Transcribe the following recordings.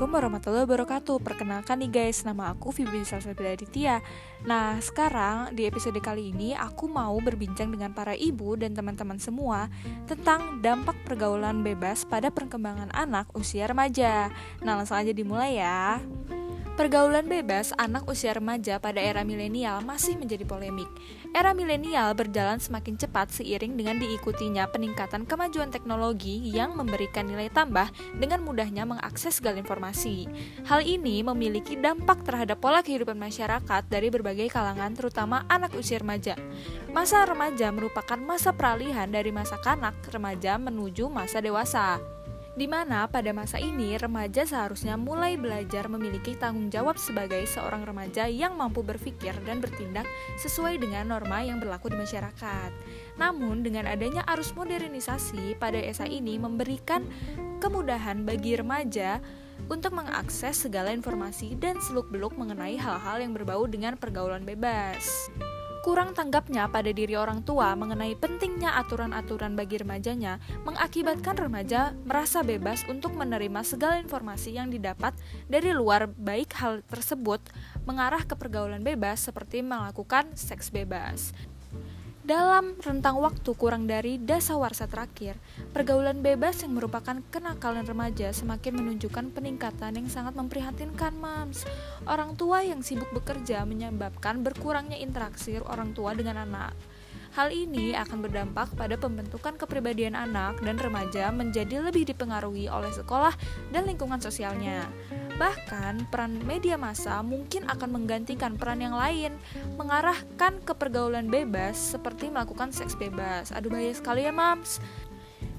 Assalamualaikum warahmatullahi wabarakatuh. Perkenalkan nih guys, nama aku Fibi Salsabila Aditya Nah sekarang di episode kali ini aku mau berbincang dengan para ibu dan teman-teman semua Tentang dampak pergaulan bebas pada perkembangan anak usia remaja. Nah langsung aja dimulai ya Pergaulan bebas anak usia remaja pada era milenial masih menjadi polemik. Era milenial berjalan semakin cepat seiring dengan diikutinya peningkatan kemajuan teknologi yang memberikan nilai tambah dengan mudahnya mengakses segala informasi. Hal ini memiliki dampak terhadap pola kehidupan masyarakat dari berbagai kalangan terutama anak usia remaja. Masa remaja merupakan masa peralihan dari masa kanak remaja menuju masa dewasa di mana pada masa ini remaja seharusnya mulai belajar memiliki tanggung jawab sebagai seorang remaja yang mampu berpikir dan bertindak sesuai dengan norma yang berlaku di masyarakat. Namun, dengan adanya arus modernisasi pada esa ini memberikan kemudahan bagi remaja untuk mengakses segala informasi dan seluk-beluk mengenai hal-hal yang berbau dengan pergaulan bebas. Kurang tanggapnya pada diri orang tua mengenai pentingnya aturan-aturan bagi remajanya mengakibatkan remaja merasa bebas untuk menerima segala informasi yang didapat dari luar baik hal tersebut mengarah ke pergaulan bebas seperti melakukan seks bebas. Dalam rentang waktu kurang dari dasawarsa terakhir, pergaulan bebas yang merupakan kenakalan remaja semakin menunjukkan peningkatan yang sangat memprihatinkan, Mams. Orang tua yang sibuk bekerja menyebabkan berkurangnya interaksi orang tua dengan anak. Hal ini akan berdampak pada pembentukan kepribadian anak dan remaja menjadi lebih dipengaruhi oleh sekolah dan lingkungan sosialnya. Bahkan, peran media massa mungkin akan menggantikan peran yang lain, mengarahkan ke pergaulan bebas seperti melakukan seks bebas. Aduh bahaya sekali ya, Mams.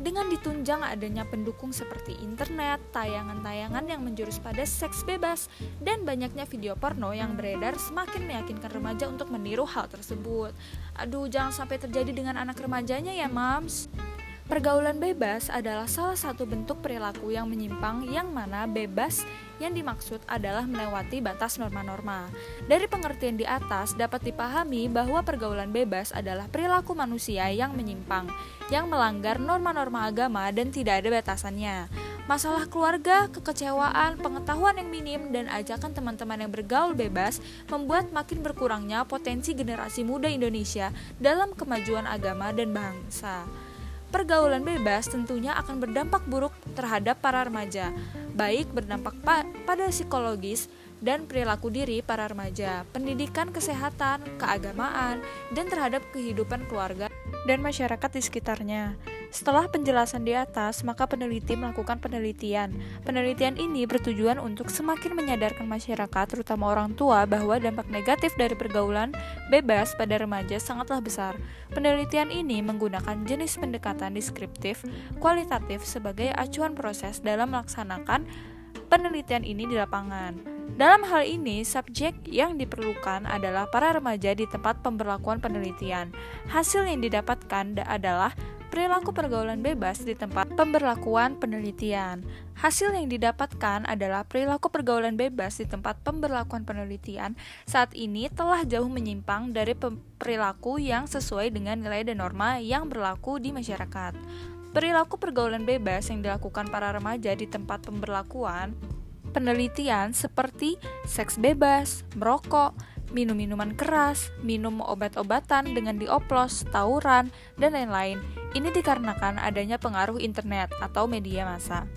Dengan ditunjang adanya pendukung seperti internet, tayangan-tayangan yang menjurus pada seks bebas, dan banyaknya video porno yang beredar semakin meyakinkan remaja untuk meniru hal tersebut. Aduh, jangan sampai terjadi dengan anak remajanya ya, Mams. Pergaulan bebas adalah salah satu bentuk perilaku yang menyimpang yang mana bebas yang dimaksud adalah melewati batas norma-norma. Dari pengertian di atas dapat dipahami bahwa pergaulan bebas adalah perilaku manusia yang menyimpang, yang melanggar norma-norma agama dan tidak ada batasannya. Masalah keluarga, kekecewaan, pengetahuan yang minim, dan ajakan teman-teman yang bergaul bebas membuat makin berkurangnya potensi generasi muda Indonesia dalam kemajuan agama dan bangsa. Pergaulan bebas tentunya akan berdampak buruk terhadap para remaja, baik berdampak pa pada psikologis dan perilaku diri para remaja, pendidikan kesehatan, keagamaan, dan terhadap kehidupan keluarga dan masyarakat di sekitarnya. Setelah penjelasan di atas, maka peneliti melakukan penelitian. Penelitian ini bertujuan untuk semakin menyadarkan masyarakat, terutama orang tua, bahwa dampak negatif dari pergaulan bebas pada remaja sangatlah besar. Penelitian ini menggunakan jenis pendekatan deskriptif, kualitatif sebagai acuan proses dalam melaksanakan penelitian ini di lapangan. Dalam hal ini, subjek yang diperlukan adalah para remaja di tempat pemberlakuan penelitian. Hasil yang didapatkan adalah perilaku pergaulan bebas di tempat pemberlakuan penelitian. Hasil yang didapatkan adalah perilaku pergaulan bebas di tempat pemberlakuan penelitian saat ini telah jauh menyimpang dari perilaku yang sesuai dengan nilai dan norma yang berlaku di masyarakat. Perilaku pergaulan bebas yang dilakukan para remaja di tempat pemberlakuan penelitian seperti seks bebas, merokok, minum minuman keras, minum obat-obatan dengan dioplos, tawuran, dan lain-lain. Ini dikarenakan adanya pengaruh internet atau media massa.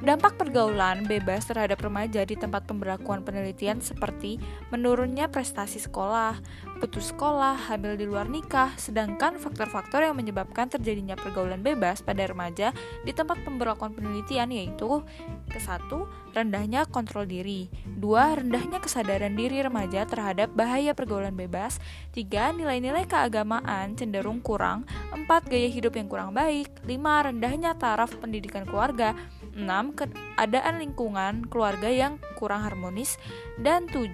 Dampak pergaulan bebas terhadap remaja di tempat pemberlakuan penelitian seperti menurunnya prestasi sekolah, putus sekolah, hamil di luar nikah, sedangkan faktor-faktor yang menyebabkan terjadinya pergaulan bebas pada remaja di tempat pemberlakuan penelitian yaitu ke satu rendahnya kontrol diri, dua rendahnya kesadaran diri remaja terhadap bahaya pergaulan bebas, tiga nilai-nilai keagamaan cenderung kurang, empat gaya hidup yang kurang baik, lima rendahnya taraf pendidikan keluarga, 6. Keadaan lingkungan keluarga yang kurang harmonis dan 7.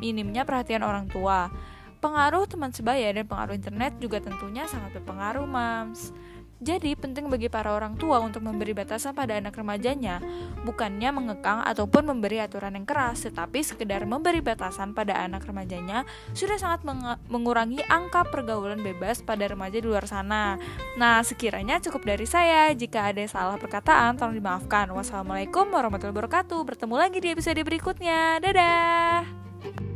Minimnya perhatian orang tua. Pengaruh teman sebaya dan pengaruh internet juga tentunya sangat berpengaruh, Mams. Jadi penting bagi para orang tua untuk memberi batasan pada anak remajanya, bukannya mengekang ataupun memberi aturan yang keras, tetapi sekedar memberi batasan pada anak remajanya sudah sangat meng mengurangi angka pergaulan bebas pada remaja di luar sana. Nah, sekiranya cukup dari saya. Jika ada salah perkataan, tolong dimaafkan. Wassalamualaikum warahmatullahi wabarakatuh. Bertemu lagi di episode berikutnya. Dadah.